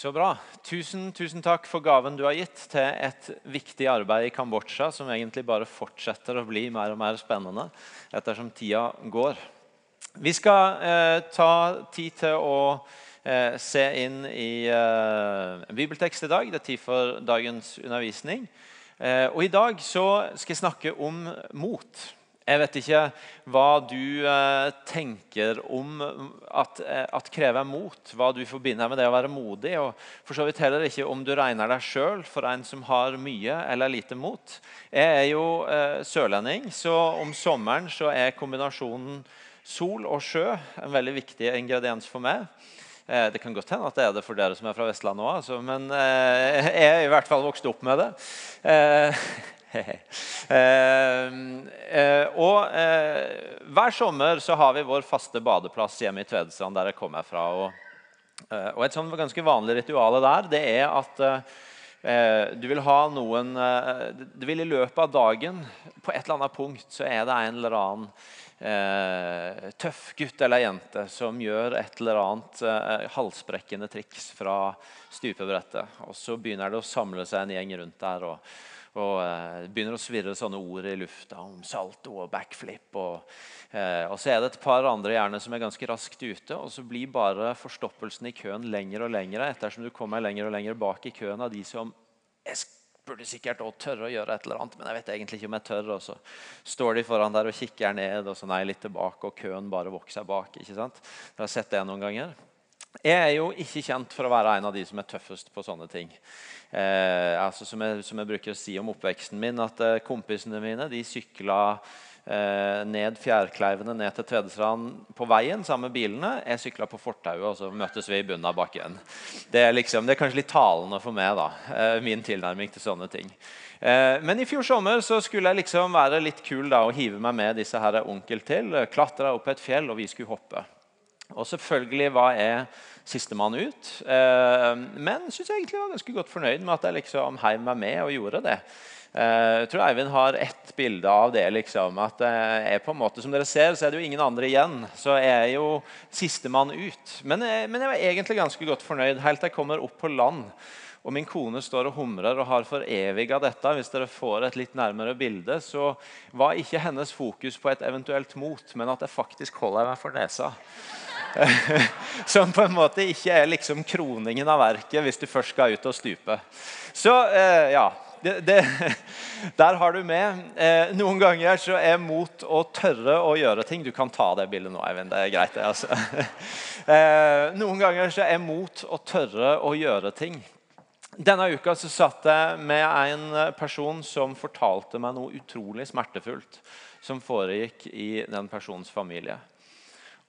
Så bra. Tusen, tusen takk for gaven du har gitt til et viktig arbeid i Kambodsja, som egentlig bare fortsetter å bli mer og mer spennende ettersom tida går. Vi skal eh, ta tid til å eh, se inn i eh, bibeltekst i dag. Det er tid for dagens undervisning. Eh, og I dag så skal jeg snakke om mot. Jeg vet ikke hva du eh, tenker om at, eh, at krever mot, hva du forbinder med det å være modig. og for så vidt heller ikke om du regner deg sjøl for en som har mye eller lite mot. Jeg er jo eh, sørlending, så om sommeren så er kombinasjonen sol og sjø en veldig viktig ingrediens for meg. Det kan godt hende at det er det for dere som er fra Vestlandet òg, men jeg er i hvert fall vokst opp med det. Eh, Eh, eh, og eh, Hver sommer så har vi vår faste badeplass hjemme i Tvedestrand, der jeg kommer fra. Og, eh, og Et sånn ganske vanlig ritual der det er at eh, du vil ha noen eh, Du vil i løpet av dagen På et eller annet punkt så er det en eller annen tøff gutt eller jente som gjør et eller annet halsbrekkende triks fra stupebrettet. Og så begynner det å samle seg en gjeng rundt der. og og eh, begynner å svirre sånne ord i lufta om salto og backflip. Og, eh, og, så er det et par andre gjerne som er ganske raskt ute. Og så blir bare forstoppelsen i køen lenger og lenger ettersom du kommer lenger og lenger bak i køen av de som jeg burde sikkert også tørre å gjøre et eller annet, men jeg vet egentlig ikke om jeg tør. Og så står de foran der og kikker ned, og så nei, litt tilbake, og køen bare vokser bak. ikke sant? Dere har sett det noen ganger. Jeg er jo ikke kjent for å være en av de som er tøffest på sånne ting. Eh, altså som, jeg, som, jeg, bruker å si om oppveksten min, at eh, kompisene mine de sykla eh, ned Fjærkleivene ned til Tvedestrand på veien sammen med bilene. Jeg sykla på fortauet, og så møttes vi i bunnen av bakken. Det er, liksom, det er kanskje litt talende for meg, da, eh, min tilnærming til sånne ting. Eh, men i fjor sommer så skulle jeg liksom være litt kul da, og hive meg med disse her onkel til. Klatra opp et fjell, og vi skulle hoppe. Og selvfølgelig var jeg sistemann ut. Eh, men syns jeg egentlig var ganske godt fornøyd med at jeg liksom heiv meg med og gjorde det. Eh, jeg tror Eivind har ett bilde av det. liksom, at jeg på en måte, Som dere ser, så er det jo ingen andre igjen. Så jeg er jo sistemann ut. Men jeg, men jeg var egentlig ganske godt fornøyd helt til jeg kommer opp på land. Og min kone står og humrer og har foreviga dette. Hvis dere får et litt nærmere bilde, så var ikke hennes fokus på et eventuelt mot, men at jeg faktisk holder meg for nesa. Som på en måte ikke er liksom kroningen av verket hvis du først skal ut og stupe. Så eh, ja, det, det, der har du med. Eh, noen ganger så er mot å tørre å gjøre ting Du kan ta det bildet nå, Eivind. Det er greit. Det, altså. eh, noen ganger så er mot å tørre å gjøre ting. Denne uka så satt jeg med en person som fortalte meg noe utrolig smertefullt som foregikk i den personens familie.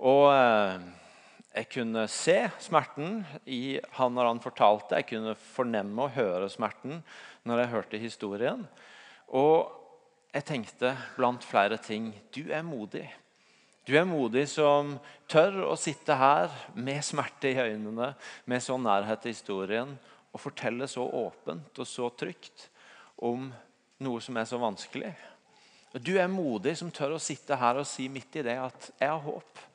Og eh, jeg kunne se smerten i han når han fortalte. Jeg kunne fornemme og høre smerten når jeg hørte historien. Og jeg tenkte blant flere ting du er modig. Du er modig som tør å sitte her med smerte i øynene, med sånn nærhet til historien, og fortelle så åpent og så trygt om noe som er så vanskelig. Du er modig som tør å sitte her og si midt i det at 'jeg har håp'.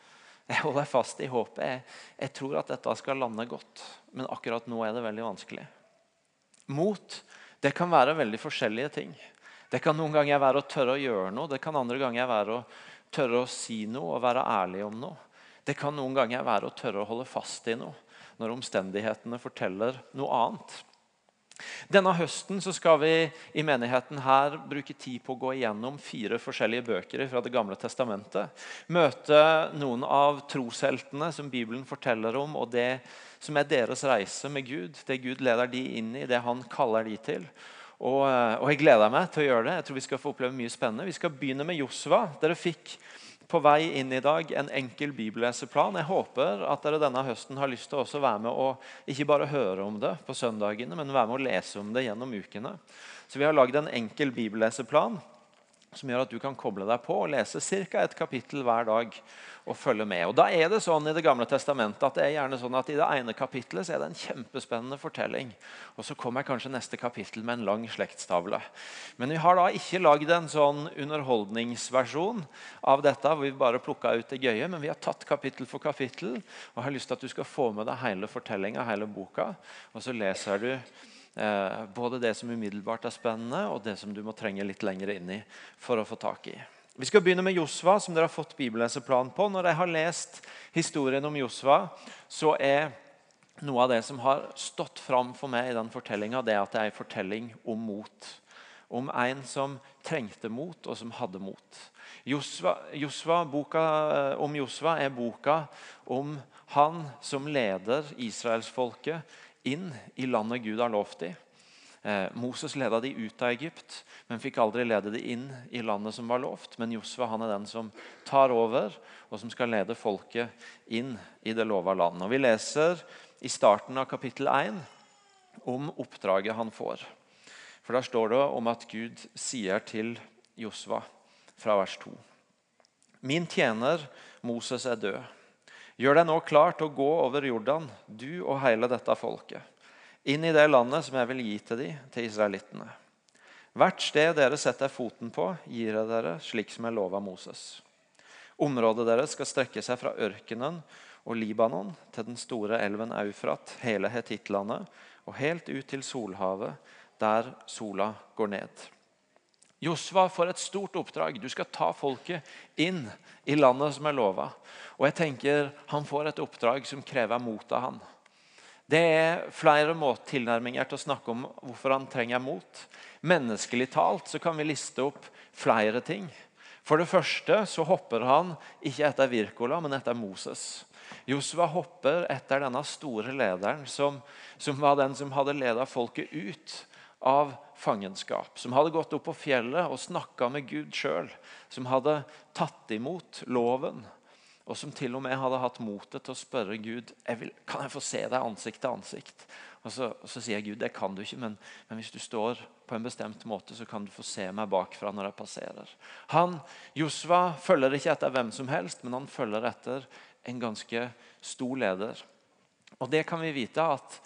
Jeg holder fast i håpet. Jeg, jeg, tror at dette skal lande godt, men akkurat nå er det veldig vanskelig. Mot det kan være veldig forskjellige ting. Det kan noen ganger være å tørre å gjøre noe. Det kan andre ganger være å tørre å si noe og være ærlig om noe. Det kan noen ganger være å tørre å holde fast i noe når omstendighetene forteller noe annet. Denne høsten skal vi i menigheten her bruke tid på å gå igjennom fire forskjellige bøker fra Det gamle testamentet. Møte noen av trosheltene som Bibelen forteller om, og det som er deres reise med Gud. Det Gud leder de inn i, det han kaller de til. Og, og jeg gleder meg til å gjøre det. Jeg tror Vi skal få oppleve mye spennende. Vi skal begynne med Josva. Dere fikk på vei inn i dag en enkel bibelleseplan. Jeg håper at dere denne høsten har lyst til å være med og ikke bare høre om det på søndagene, men være med å lese om det gjennom ukene. Så Vi har lagd en enkel bibelleseplan som gjør at du kan koble deg på og lese ca. et kapittel hver dag og følge med. Og da er Det sånn i Det gamle testamentet at det er gjerne sånn at i det ene kapittelet så er det en kjempespennende fortelling. Og så kommer kanskje neste kapittel med en lang slektstavle. Men vi har da ikke lagd en sånn underholdningsversjon av dette hvor vi bare ut det gøye, men vi har tatt kapittel for kapittel og har lyst til at du skal få med deg hele fortellinga, hele boka. Og så leser du både det som umiddelbart er spennende, og det som du må trenge litt lenger inn i for å få tak i. Vi skal begynne med Josva, som dere har fått bibelleseplan på. Når jeg har lest historien om Josva, så er noe av det som har stått fram for meg i den fortellinga, det at det er en fortelling om mot. Om en som trengte mot, og som hadde mot. Josva, Josva, boka eh, om Josva er boka om han som leder israelsfolket inn i landet Gud har lovt dem. Eh, Moses leda de ut av Egypt, men fikk aldri lede de inn i landet som var lovt. Men Josva han er den som tar over, og som skal lede folket inn i det lova landet. Og Vi leser i starten av kapittel 1 om oppdraget han får. For Der står det om at Gud sier til Josva fra vers 2.: Min tjener Moses er død. Gjør deg nå klar til å gå over Jordan, du og hele dette folket, inn i det landet som jeg vil gi til de, til israelittene. Hvert sted dere setter foten på, gir jeg dere slik som jeg lova Moses. Området deres skal strekke seg fra ørkenen og Libanon til den store elven Eufrat, hele Hetittlandet, og helt ut til Solhavet, der sola går ned. Josva får et stort oppdrag. Du skal ta folket inn i landet som er lova. Og jeg tenker Han får et oppdrag som krever mot av han. Det er flere tilnærminger til å snakke om hvorfor han trenger mot. Menneskelig talt så kan vi liste opp flere ting. For det første så hopper han ikke etter Wirkola, men etter Moses. Josva hopper etter denne store lederen som, som var den som hadde ledet folket ut av fangenskap. Som hadde gått opp på fjellet og snakka med Gud sjøl. Som hadde tatt imot loven. Og som til og med hadde hatt motet til å spørre Gud vil, kan jeg få se deg ansikt til ansikt. Og så, og så sier Gud det kan du ikke, men, men, hvis du står på en bestemt måte, så kan du få se meg bakfra når jeg passerer. Han, Josva følger ikke etter hvem som helst, men han følger etter en ganske stor leder. Og det kan vi vite at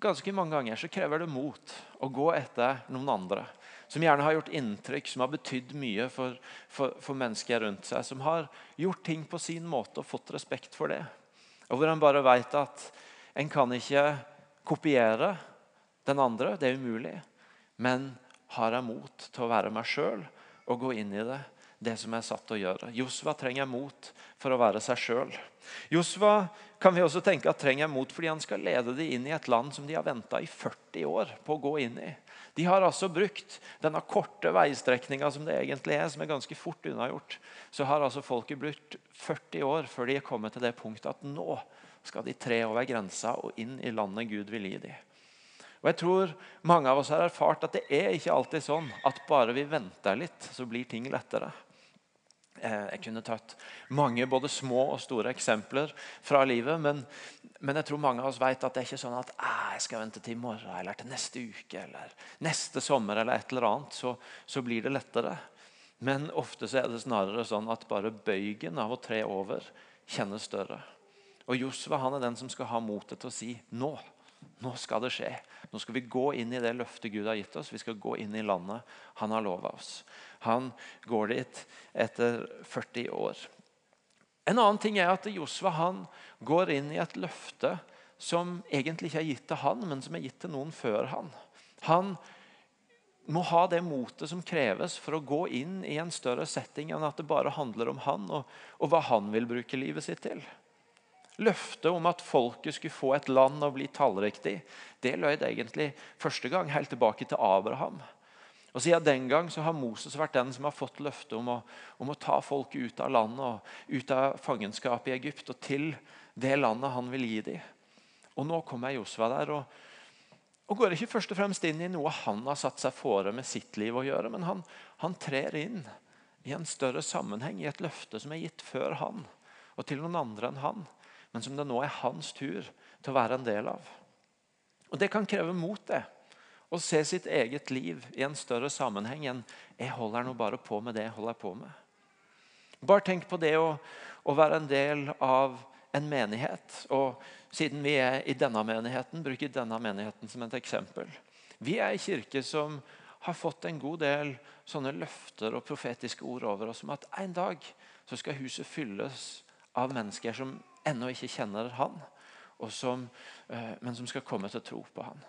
ganske mange ganger så krever det mot å gå etter noen andre. Som gjerne har gjort inntrykk, som har betydd mye for, for, for, mennesker rundt seg. Som har gjort ting på sin måte og fått respekt for det. Og hvor en bare vet at en kan ikke kopiere den andre. Det er umulig. Men har jeg mot til å være meg sjøl og gå inn i det, det som er satt å gjøre. Josva trenger mot for å være seg sjøl. Josva kan vi også tenke at trenger mot fordi han skal lede dem inn i et land som de har venta i 40 år på å gå inn i. De har altså brukt denne korte veistrekninga som det egentlig er, som er ganske fort unnagjort. Så har altså folket brukt 40 år før de er kommet til det punktet at nå skal de tre over grensa og inn i landet Gud vil gi dem. Og jeg tror Mange av oss har erfart at det er ikke alltid sånn at bare vi venter litt, så blir ting lettere. Eh, jeg kunne tatt mange både små og store eksempler fra livet. Men, men jeg tror mange av oss vet at det er ikke sånn at jeg skal vente til i morgen eller til neste uke eller neste sommer eller et eller annet, så, så blir det lettere. Men ofte så er det snarere sånn at bare bøygen av å tre over kjennes større. Og Josva er den som skal ha motet til å si nå. Nå skal det skje. Nå skal vi gå inn i det løftet Gud har gitt oss. Vi skal gå inn i landet han har lova oss. Han går dit etter 40 år. En annen ting er at Josva han går inn i et løfte som egentlig ikke er gitt til han, men som er gitt til noen før han. Han må ha det motet som kreves for å gå inn i en større setting enn at det bare handler om han og, og hva han vil bruke livet sitt til. Løftet om at folket skulle få et land og bli tallriktig, det lød egentlig første gang helt tilbake til Abraham. Og Siden den gang så har Moses vært den som har fått løftet om å, om å ta folket ut av landet og ut av fangenskapet i Egypt og til det landet han vil gi dem. Og Nå kommer Josva der og, og, går ikke først og fremst inn i noe han har satt seg fore med sitt liv å gjøre, men han, han trer inn i en større sammenheng, i et løfte som er gitt før han, og til noen andre enn han, men som det nå er hans tur til å være en del av. Og Det kan kreve mot det Å se sitt eget liv i en større sammenheng enn 'jeg holder nå bare på med det jeg holder på med'. Bare tenk på det å, å være en del av en menighet. Og siden vi er i denne menigheten, bruker denne menigheten som et eksempel. Vi er en kirke som har fått en god del sånne løfter og profetiske ord over oss om at en dag så skal huset fylles av mennesker som ennå ikke kjenner Han, som, eh, men som skal komme til å tro på Han.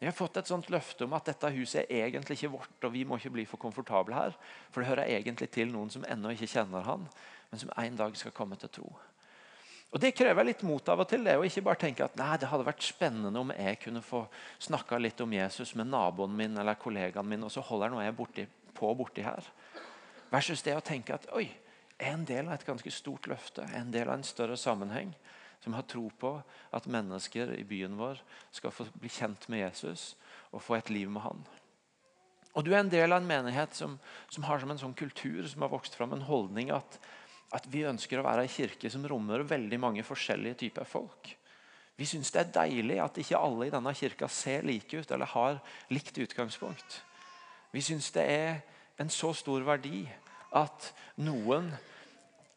Vi har fått et sånt løfte om at dette huset er egentlig ikke vårt, og vi må ikke bli for komfortable her. For det hører egentlig til noen som ennå ikke kjenner Han, men som en dag skal komme til tro. Og Det krever litt mot av og til. det, å ikke bare tenke at nei, det hadde vært spennende om jeg kunne få snakka litt om Jesus med naboen min eller kollegaen min, og så holder nå jeg borti, på borti her. Versus det å tenke at oi, jeg er en del av et ganske stort løfte, en del av en større sammenheng som har tro på at mennesker i byen vår skal få bli kjent med Jesus og få et liv med han. Og Du er en del av en menighet som, som har som en sånn kultur som har vokst fram en holdning at, at vi ønsker å være en kirke som rommer veldig mange forskjellige typer folk. Vi syns det er deilig at ikke alle i denne kirka ser like ut eller har likt utgangspunkt. Vi syns det er en så stor verdi at noen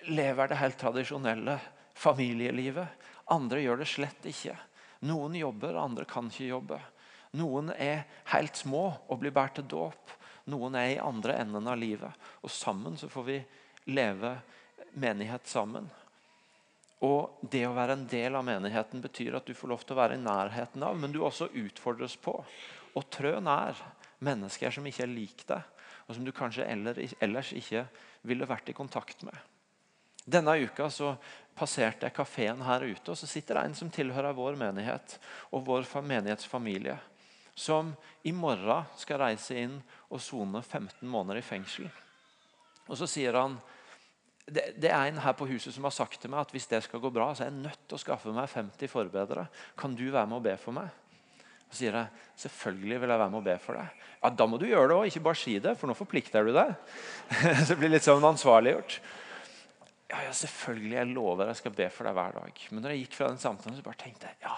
lever det helt tradisjonelle familielivet. Andre gjør det slett ikke. Noen jobber, andre kan ikke jobbe. Noen er helt små og blir båret til dåp. Noen er i andre enden av livet. Og sammen så får vi leve menighet sammen. Og Det å være en del av menigheten betyr at du får lov til å være i nærheten av, men du også utfordres på å trø nær mennesker som ikke er lik deg, og som du kanskje ellers ikke ville vært i kontakt med. Denne uka så passerte jeg kafeen her ute, og så sitter det en som tilhører vår menighet og vår menighetsfamilie, som i morgen skal reise inn og sone 15 måneder i fengsel. Og så sier han det, er en her på huset som har sagt til meg at hvis det skal gå bra, så er jeg nødt til å skaffe meg 50 forbedere. Kan du være med og be for meg? Så sier jeg selvfølgelig vil jeg være med og be for deg. Ja, Da må du gjøre det òg, ikke bare si det, for nå forplikter du deg. så det blir litt sånn ansvarliggjort. Ja, ja, selvfølgelig. Jeg lover jeg skal be for deg hver dag. Men når jeg gikk fra den samtalen, så bare tenkte jeg ja,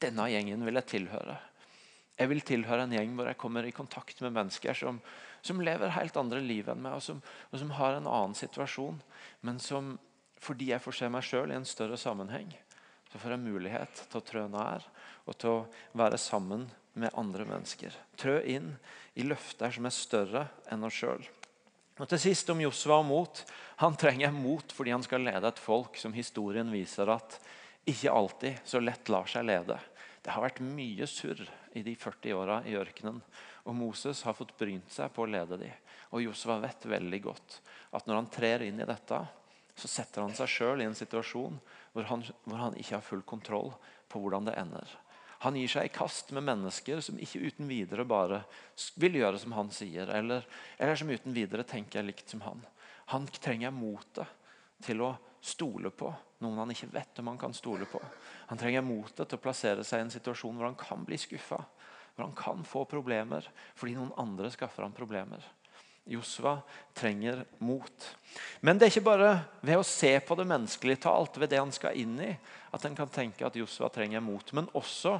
denne gjengen vil jeg tilhøre. Jeg vil tilhøre en gjeng hvor jeg kommer i kontakt med mennesker som, som lever helt andre liv enn meg, og som, og som, har en annen situasjon. Men som, fordi jeg får se meg sjøl i en større sammenheng, så får jeg mulighet til å trø nær og til å være sammen med andre mennesker. Trø inn i løfter som er større enn oss sjøl. Og til sist om Josva og mot. Han trenger mot fordi han skal lede et folk som historien viser at ikke alltid så lett lar seg lede. Det har vært mye surr i de 40 åra i ørkenen. Og Moses har fått brynt seg på å lede dem. Og Josva vet veldig godt at når han trer inn i dette, så setter han seg sjøl i en situasjon hvor han, hvor han ikke har full kontroll på hvordan det ender. Han gir seg i kast med mennesker som ikke uten videre bare vil gjøre som han sier, eller, eller som uten videre tenker likt som han. Han trenger motet til å stole på noen han ikke vet om han kan stole på. Han trenger motet til å plassere seg i en situasjon hvor han kan bli skuffa. Hvor han kan få problemer fordi noen andre skaffer ham problemer. Josva trenger mot. Men det er ikke bare ved å se på det menneskelige talt, ved det han skal inn i, at en kan tenke at Josva trenger mot. Men også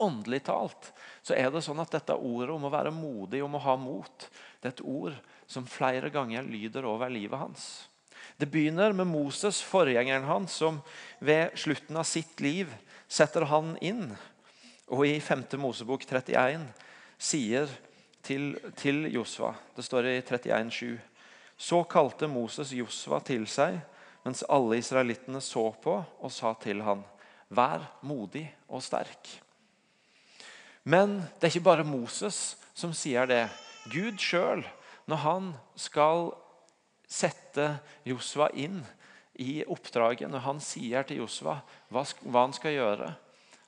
åndelig talt så er det sånn at dette ordet om å være modig, om å ha mot, det er et ord som flere ganger lyder over livet hans. Det begynner med Moses, forgjengeren hans, som ved slutten av sitt liv setter han inn. Og i 5. Mosebok 31 sier til, til Josva. Det står i 31,7. Så kalte Moses Josva til seg mens alle israelittene så på, og sa til han, Vær modig og sterk. Men det er ikke bare Moses som sier det. Gud sjøl, når han skal sette Josva inn i oppdraget, når han sier til Josva hva, han skal gjøre,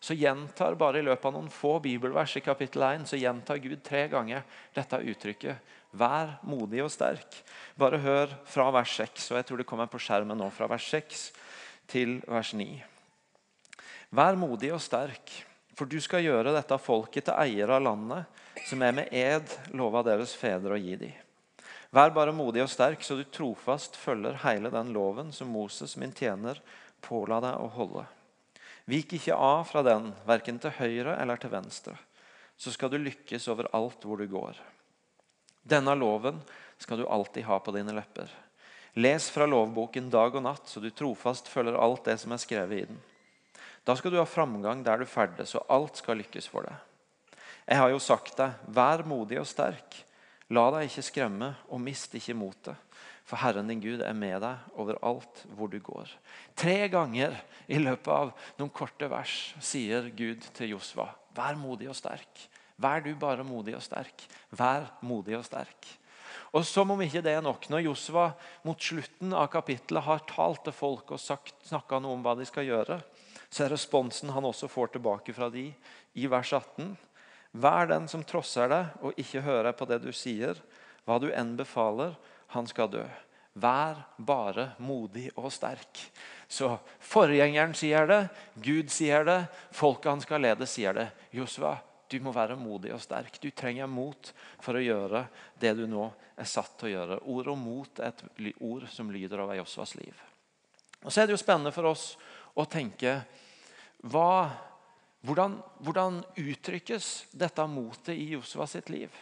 så gjentar bare i løpet av noen få bibelvers i kapittel 1 så gjentar Gud tre ganger dette uttrykket. Vær modig og sterk. Bare hør fra vers 6, og jeg tror det kommer på skjermen nå, fra vers 6 til vers 9. Vær modig og sterk, for du skal gjøre dette folket til eiere av landet, som er med ed lova deres fedre å gi dem. Vær bare modig og sterk, så du trofast følger hele den loven som Moses, min tjener, påla deg å holde. Vik ikke av fra den, verken til høyre eller til venstre, så skal du lykkes overalt hvor du går. Denne loven skal du alltid ha på dine lepper. Les fra lovboken dag og natt, så du trofast følger alt det som er skrevet i den. Da skal du ha framgang der du ferdes, og alt skal lykkes for deg. Jeg har jo sagt deg, vær modig og sterk. La deg ikke skremme, og mist ikke motet. For Herren din Gud er med deg overalt hvor du går. Tre ganger i løpet av noen korte vers sier Gud til Josva, vær modig og sterk. Vær du bare modig og sterk. Vær modig og sterk. Og Som om ikke det er nok, når Josva mot slutten av kapittelet har talt til folk og snakka noe om hva de skal gjøre, så er responsen han også får tilbake fra de i vers 18. Vær den som trosser deg og ikke hører på det du sier. Hva du enn befaler, han skal dø. Vær bare modig og sterk. Så forgjengeren sier det, Gud sier det, folket han skal lede, sier det. Josua, du må være modig og sterk. Du trenger mot for å gjøre det du nå er satt til å gjøre. Ord og mot er et ord som lyder over Josuas liv. Og Så er det jo spennende for oss å tenke hva, hvordan, hvordan, uttrykkes dette motet i Josua sitt liv?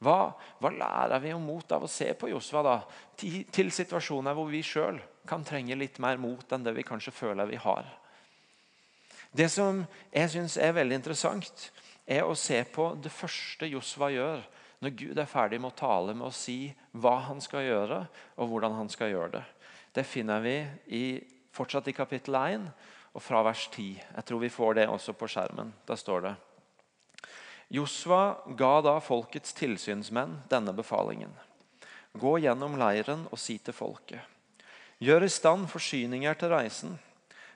Hva, hva, lærer vi om mot av å se på Josva da, til, til situasjoner hvor vi sjøl kan trenge litt mer mot enn det vi kanskje føler vi har? Det som jeg syns er veldig interessant, er å se på det første Josva gjør når Gud er ferdig med å tale med å si hva han skal gjøre, og hvordan han skal gjøre det. Det finner vi i, fortsatt i kapittel 1 og fra vers 10. Jeg tror vi får det også på skjermen. Da står det Josva ga da folkets tilsynsmenn denne befalingen. Gå gjennom leiren og si til folket. Gjør i stand forsyninger til reisen.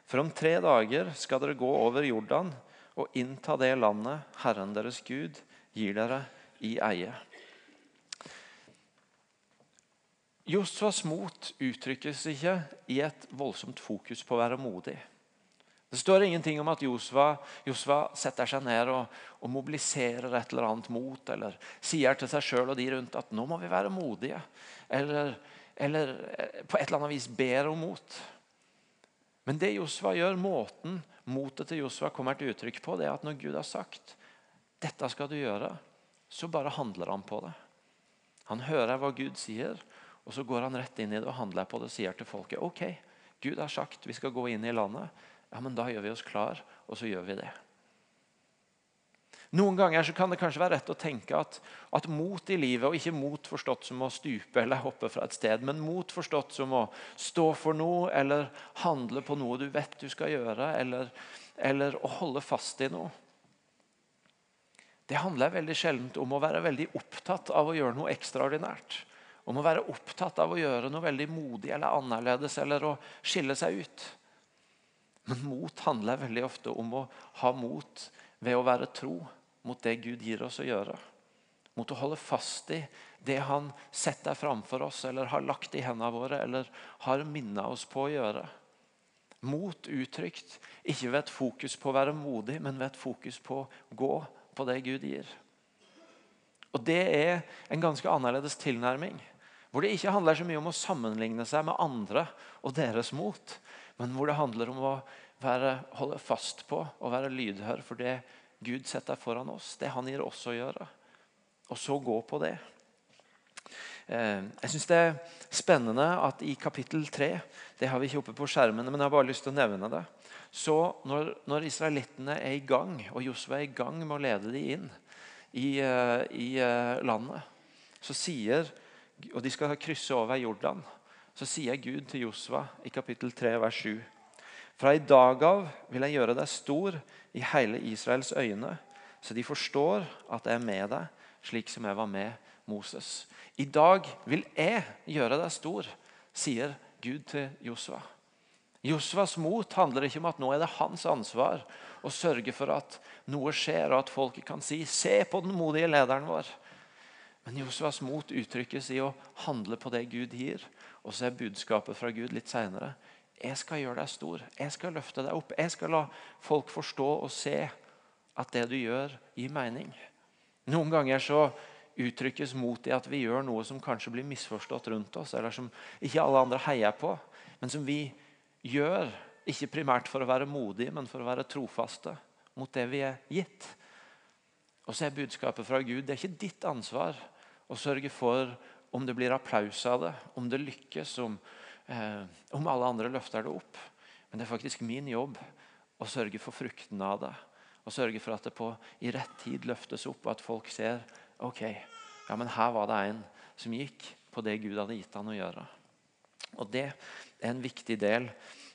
For om tre dager skal dere gå over Jordan og innta det landet Herren deres Gud gir dere i eie. Josvas mot uttrykkes ikke i et voldsomt fokus på å være modig. Det står ingenting om at Josva, setter seg ned og, og, mobiliserer et eller annet mot, eller sier til seg sjøl og de rundt at nå må vi være modige. Eller, eller eh, på et eller annet vis ber om mot. Men det Josva gjør, måten motet til Josva kommer til uttrykk på, det er at når Gud har sagt dette skal du gjøre, så bare handler han på det. Han hører hva Gud sier, og så går han rett inn i det og handler på det og sier til folket ok, Gud har sagt vi skal gå inn i landet. Ja, men Da gjør vi oss klar, og så gjør vi det. Noen ganger kan det kanskje være rett å tenke at, at, mot i livet, og ikke mot forstått som å stupe eller hoppe fra et sted, men mot forstått som å stå for noe eller handle på noe du vet du skal gjøre, eller, eller å holde fast i noe. Det handler veldig sjelden om å være veldig opptatt av å gjøre noe ekstraordinært. Om å være opptatt av å gjøre noe veldig modig eller annerledes eller å skille seg ut. Men mot handler veldig ofte om å ha mot ved å være tro mot det Gud gir oss å gjøre. Mot å holde fast i det han setter framfor oss eller har lagt i hendene våre eller har minnet oss på å gjøre. Mot uttrykt ikke ved et fokus på å være modig, men ved et fokus på å gå på det Gud gir. Og Det er en ganske annerledes tilnærming. Hvor det ikke handler så mye om å sammenligne seg med andre og deres mot, men hvor det handler om å være, holde fast på og være lydhør for det Gud setter foran oss. Det han gir oss å gjøre. Og så gå på det. Eh, jeg synes Det er spennende at i kapittel 3 det har vi ikke oppe på skjermene, men jeg har bare lyst til å nevne det. Så Når, når israelittene er i gang, og Josef er i gang med å lede dem inn i, eh, i eh, landet, så sier, og de skal krysse over Jordan, så sier Gud til Josva i kapittel 3, vers 7.: Fra i dag av vil jeg gjøre deg stor i hele Israels øyne, så de forstår at jeg er med deg, slik som jeg var med Moses. I dag vil jeg gjøre deg stor, sier Gud til Josva. Josvas mot handler ikke om at nå er det hans ansvar å sørge for at noe skjer, og at folket kan si 'Se på den modige lederen vår'. Men Josvas mot uttrykkes i å handle på det Gud gir, og så er budskapet fra Gud litt seinere. Jeg skal gjøre deg stor. Jeg skal løfte deg opp. Jeg skal la folk forstå og se at det du gjør, gir mening. Noen ganger så uttrykkes mot i at vi gjør noe som kanskje blir misforstått rundt oss, eller som ikke alle andre heier på, men som vi gjør ikke primært for å være modige, men for å være trofaste mot det vi er gitt. Og så er budskapet fra Gud det er ikke ditt ansvar å sørge for om det blir applaus av det, om det lykkes, om, eh, om alle andre løfter det opp. Men det er faktisk min jobb å sørge for fruktene av det. Og sørge for at det på, i rett tid løftes opp, og at folk ser ok, ja, men her var det en som gikk på det Gud hadde gitt han å gjøre. Og Det er en viktig del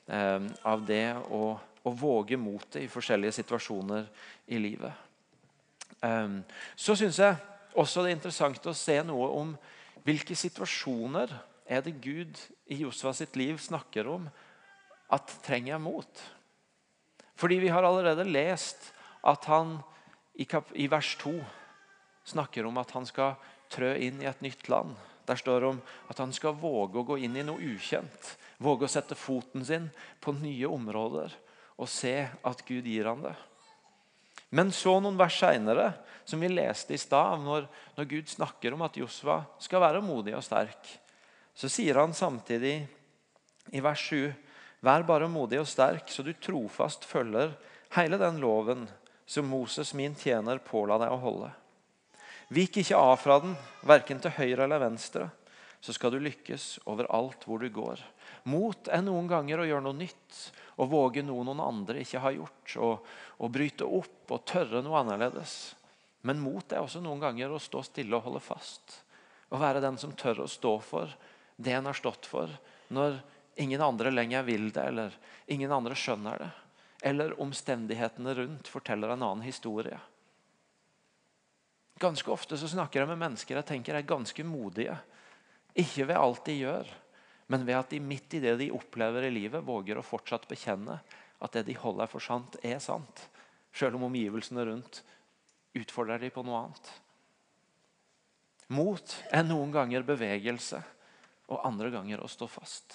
eh, av det å, å våge motet i forskjellige situasjoner i livet. Um, så syns jeg også det er interessant å se noe om hvilke situasjoner er det Gud i Josua sitt liv snakker om at trenger jeg mot. Fordi vi har allerede lest at han i, i vers 2 snakker om at han skal trø inn i et nytt land. Der står det om at han skal våge å gå inn i noe ukjent. Våge å sette foten sin på nye områder og se at Gud gir han det. Men så noen vers seinere, som vi leste i stad, når, når, Gud snakker om at Josva skal være modig og sterk, så sier han samtidig i vers 7.: Vær bare modig og sterk, så du trofast følger hele den loven som Moses, min tjener, påla deg å holde. Vik ikke av fra den, verken til høyre eller venstre, så skal du lykkes overalt hvor du går. Mot er noen ganger å gjøre noe nytt å våge noe noen andre ikke har gjort. Og, og bryte opp og tørre noe annerledes. Men mot er også noen ganger å stå stille og holde fast. Å være den som tør å stå for det en har stått for, når ingen andre lenger vil det, eller ingen andre skjønner det. Eller omstendighetene rundt forteller en annen historie. Ganske ofte så snakker jeg med mennesker jeg tenker er ganske modige. Ikke ved alt de gjør, men ved at de midt i det de opplever i livet, våger å fortsatt bekjenne at det de holder for sant, er sant. Selv om omgivelsene rundt utfordrer de på noe annet. Mot er noen ganger bevegelse, og andre ganger å stå fast.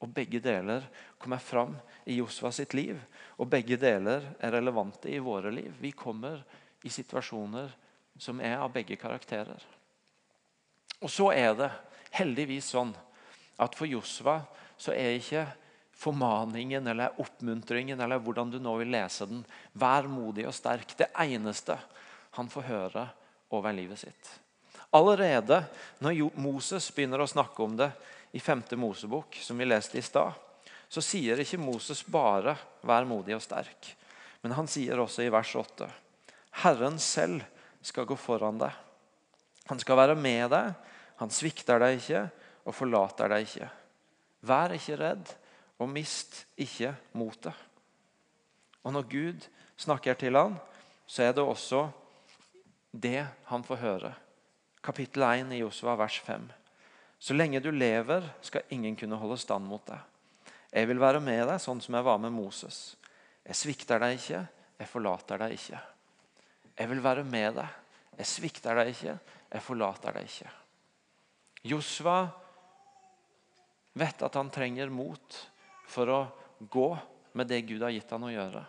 Og Begge deler kommer fram i Josva sitt liv, og begge deler er relevante i våre liv. Vi kommer i situasjoner som er av begge karakterer. Og så er det heldigvis sånn at for Josva så er ikke formaningen eller oppmuntringen eller hvordan du nå vil lese den, vær modig og sterk, det eneste han får høre over livet sitt. Allerede når Moses begynner å snakke om det i 5. Mosebok, som vi leste i stad, så sier ikke Moses bare 'vær modig og sterk', men han sier også i vers 8 Herren selv skal gå foran deg. Han skal være med deg, han svikter deg ikke, og forlater deg ikke. Vær ikke redd, og mist ikke motet. Og når Gud snakker til ham, så er det også det han får høre. Kapittel 1 i Josua, vers 5. Så lenge du lever, skal ingen kunne holde stand mot deg. Jeg vil være med deg sånn som jeg var med Moses. Jeg svikter deg ikke, jeg forlater deg ikke. Jeg vil være med deg. Jeg svikter deg ikke, jeg forlater deg ikke. Josva vet at han trenger mot for å gå med det Gud har gitt han å gjøre.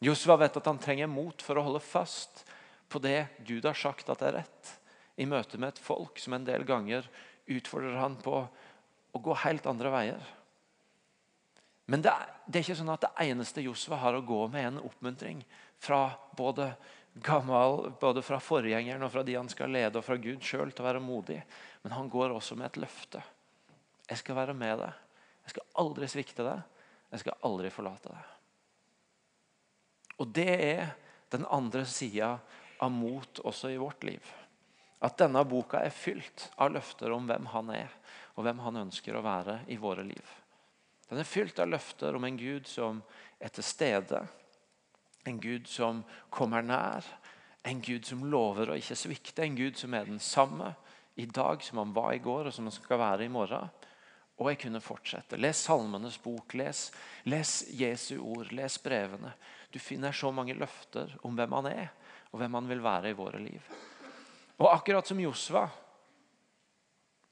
Josua vet at han trenger mot for å holde fast på det Gud har sagt at er rett, i møte med et folk som en del ganger utfordrer han på å gå helt andre veier. Men det er, det er ikke sånn at det eneste Josua har å gå med, er en oppmuntring fra både gammel, både fra forgjengeren og fra de han skal lede, og fra Gud sjøl til å være modig. Men han går også med et løfte. Jeg skal være med deg. Jeg skal aldri svikte deg. Jeg skal aldri forlate deg. Og Det er den andre sida av mot også i vårt liv. At denne boka er fylt av løfter om hvem han er, og hvem han ønsker å være i våre liv. Den er fylt av løfter om en Gud som er til stede, en Gud som kommer nær, en Gud som lover å ikke svikte, en Gud som er den samme i dag som han var i går, og som han skal være i morgen. Og jeg kunne fortsette. Les Salmenes bok, les, les Jesu ord, les brevene. Du finner så mange løfter om hvem han er, og hvem han vil være i våre liv. Og akkurat som Josva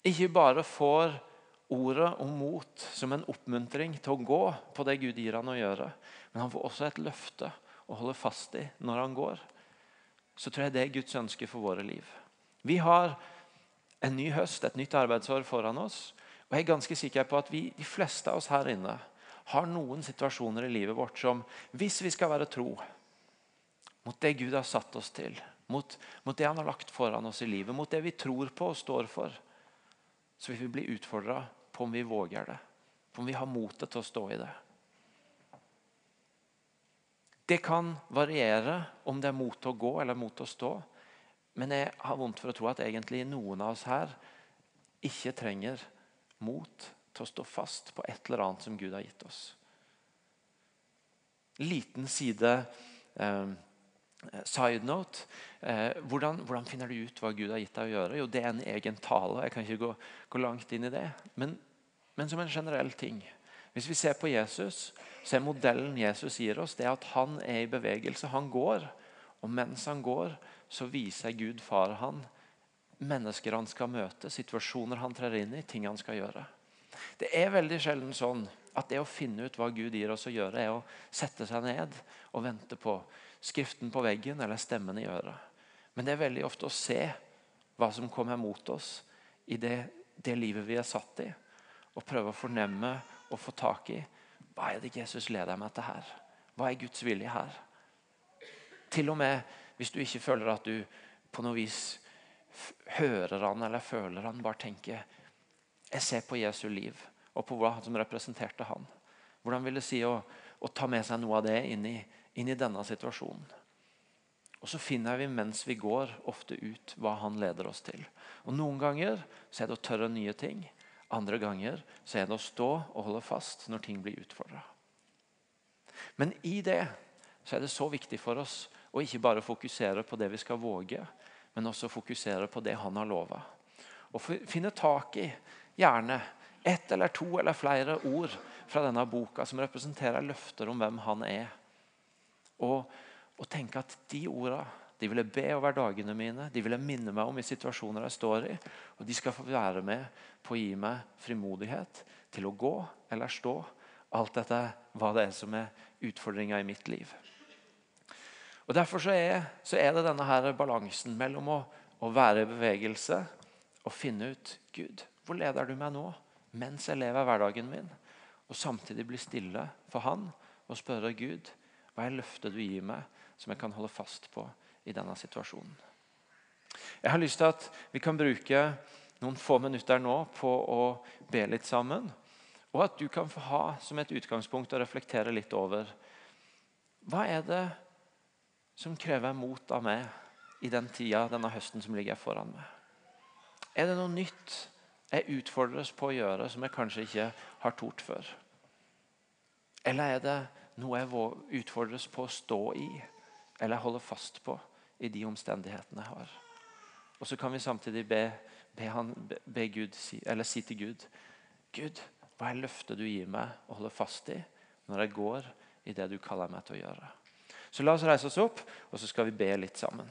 ikke bare får ordet om mot som en oppmuntring til å gå på det Gud gir han å gjøre, men han får også et løfte å holde fast i når han går. Så tror jeg det er Guds ønske for våre liv. Vi har en ny høst, et nytt arbeidsår foran oss. Og jeg er ganske sikker på at vi, de fleste av oss her inne har noen situasjoner i livet vårt som, hvis vi skal være tro mot det Gud har satt oss til, mot, mot det han har lagt foran oss i livet, mot det vi tror på og står for, så vil vi bli utfordra på om vi våger det, på om vi har motet til å stå i det. Det kan variere om det er mot å gå eller mot å stå. Men jeg har vondt for å tro at egentlig noen av oss her ikke trenger mot til å stå fast på et eller annet som Gud har gitt oss. Liten side eh, side note. Eh, hvordan, hvordan, finner du ut hva Gud har gitt deg å gjøre? Jo, Det er en egen tale. Jeg kan ikke gå, gå langt inn i det. Men, men som en generell ting. Hvis vi ser på Jesus, så er modellen Jesus gir oss, det at han er i bevegelse. Han går. Og mens han går, så viser Gud far han mennesker han skal møte, situasjoner han trer inn i, ting han skal gjøre. Det er veldig sjelden sånn at det å finne ut hva Gud gir oss å gjøre, er å sette seg ned og vente på skriften på veggen eller stemmen i øret. Men det er veldig ofte å se hva som kommer mot oss i det, det livet vi er satt i, og prøve å fornemme å få tak i hva er det Jesus leder meg til her. Hva er Guds vilje her? Til og med hvis du ikke føler at du på noe vis hører han eller føler han, bare tenker Jeg ser på Jesu liv og på hva som representerte han. Hvordan vil det si å, å ta med seg noe av det inn i, inn i denne situasjonen? Og Så finner vi mens vi går, ofte ut hva han leder oss til. Og Noen ganger så er det å tørre nye ting. Andre ganger så er det å stå og holde fast når ting blir utfordra. Men i det så er det så viktig for oss å ikke bare fokusere på det vi skal våge, men også fokusere på det han har lova. Og finne tak i gjerne ett eller to eller flere ord fra denne boka som representerer løfter om hvem han er. Og, og tenke at de ordene de ville be over dagene mine, de ville minne meg om i situasjoner jeg står i. Og de skal få være med på å gi meg frimodighet til å gå eller stå. Alt dette hva det er som er utfordringa i mitt liv. Og Derfor så er, så er, det denne her balansen mellom å, å være i bevegelse og finne ut Gud, hvor leder du meg nå? Mens jeg lever hverdagen min. Og samtidig bli stille for Han og spørre Gud hva er løftet du gir meg, som jeg kan holde fast på i denne situasjonen. Jeg har lyst til at vi kan bruke noen få minutter nå på å be litt sammen. Og at du kan få ha som et utgangspunkt å reflektere litt over hva er det som krever mot av meg i den tida, denne høsten som ligger foran meg? Er det noe nytt jeg utfordres på å gjøre som jeg kanskje ikke har tort før? Eller er det noe jeg utfordres på å stå i eller holde fast på? I de omstendighetene jeg har. Og så kan vi samtidig be, be, han, be Gud, eller si til Gud Gud, hva er løftet du gir meg å holde fast i når jeg går i det du kaller meg til å gjøre? Så la oss reise oss opp, og så skal vi be litt sammen.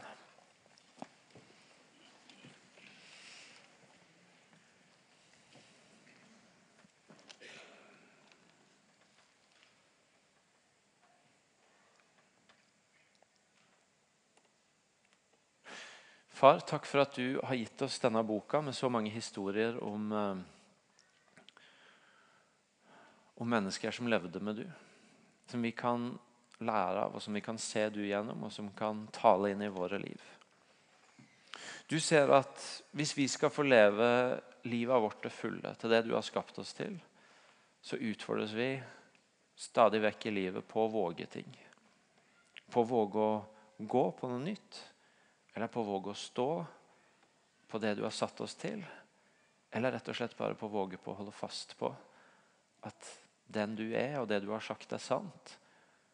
Far, takk for at du har gitt oss denne boka med så mange historier om, eh, om mennesker som levde med du. Som vi kan lære av, og som vi kan se du gjennom, og som kan tale inn i våre liv. Du ser at hvis vi skal få leve livet vårt til fulle, til det du har skapt oss til, så utfordres vi stadig vekk i livet på å våge ting. På å våge å gå på noe nytt eller på å våge å stå på det du har satt oss til. Eller rett og slett bare på å våge på å holde fast på at den du er, og det du har sagt, er sant.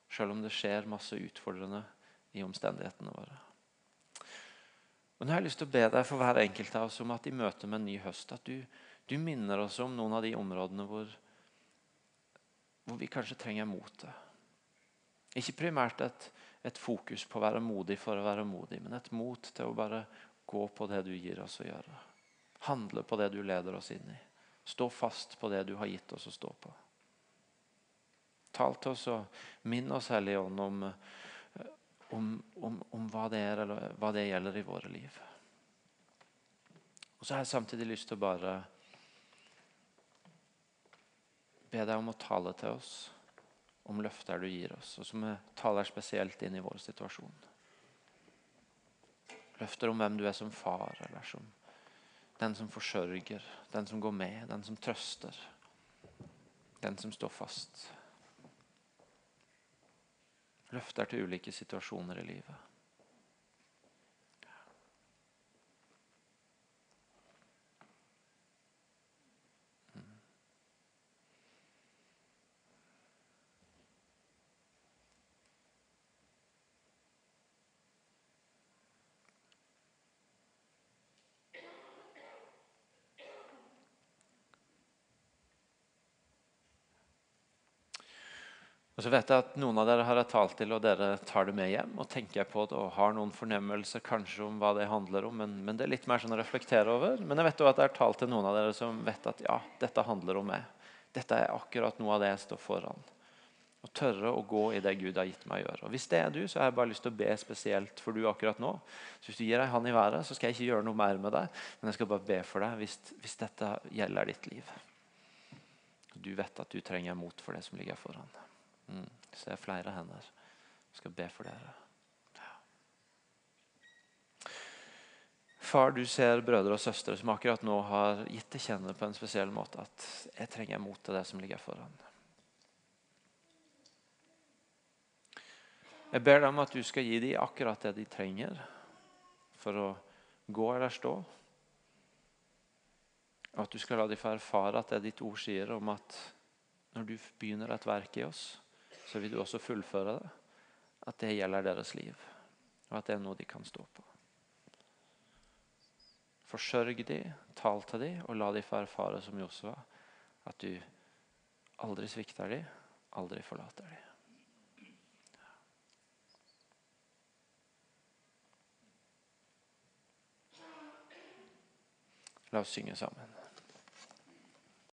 Selv om det skjer masse utfordrende i omstendighetene våre. Og nå har jeg lyst til å be deg for hver enkelt av oss om at i møte med en ny høst at du, du minner oss om noen av de områdene hvor, hvor vi kanskje trenger motet. Ikke primært et et fokus på å være modig for å være modig, men et mot til å bare gå på det du gir oss å gjøre. Handle på det du leder oss inn i. Stå fast på det du har gitt oss å stå på. Tal til oss og minn oss, Hellige Ånd, om, om, om, om hva, det er, hva det gjelder i våre liv. Og så har jeg samtidig lyst til å bare be deg om å tale til oss om løfter du gir oss, og som taler spesielt inn i vår situasjon. Løfter om hvem du er som far, eller som den som forsørger, den som går med, den som trøster. Den som står fast. Løfter til ulike situasjoner i livet. Så vet jeg at Noen av dere har jeg talt til, og dere tar det med hjem og tenker på det og har noen fornemmelser kanskje om hva det handler om, men, men det er litt mer sånn å reflektere over. Men jeg vet også at jeg har talt til noen av dere som vet at ja, dette handler om meg. Dette er akkurat noe av det jeg står foran. Å tørre å gå i det Gud har gitt meg å gjøre. Og Hvis det er du, så har jeg bare lyst til å be spesielt for du akkurat nå. Så Hvis du gir deg han i været, så skal jeg ikke gjøre noe mer med deg, men jeg skal bare be for deg hvis, hvis dette gjelder ditt liv. Du vet at du trenger mot for det som ligger foran. Mm. Ser flere hender. Skal be for dere. Far, du ser brødre og søstre som akkurat nå har gitt til kjenne på en spesiell måte at jeg trenger mot til det som ligger foran. Jeg ber deg om at du skal gi dem akkurat det de trenger for å gå eller stå. Og at du skal la dem få erfare at det ditt ord sier om at når du begynner et verk i oss, så vil du også fullføre det. At det gjelder deres liv, og at det er noe de kan stå på. Forsørg de, tal til de, og la de få erfare som Josua at du aldri svikter de, aldri forlater de. La oss synge sammen.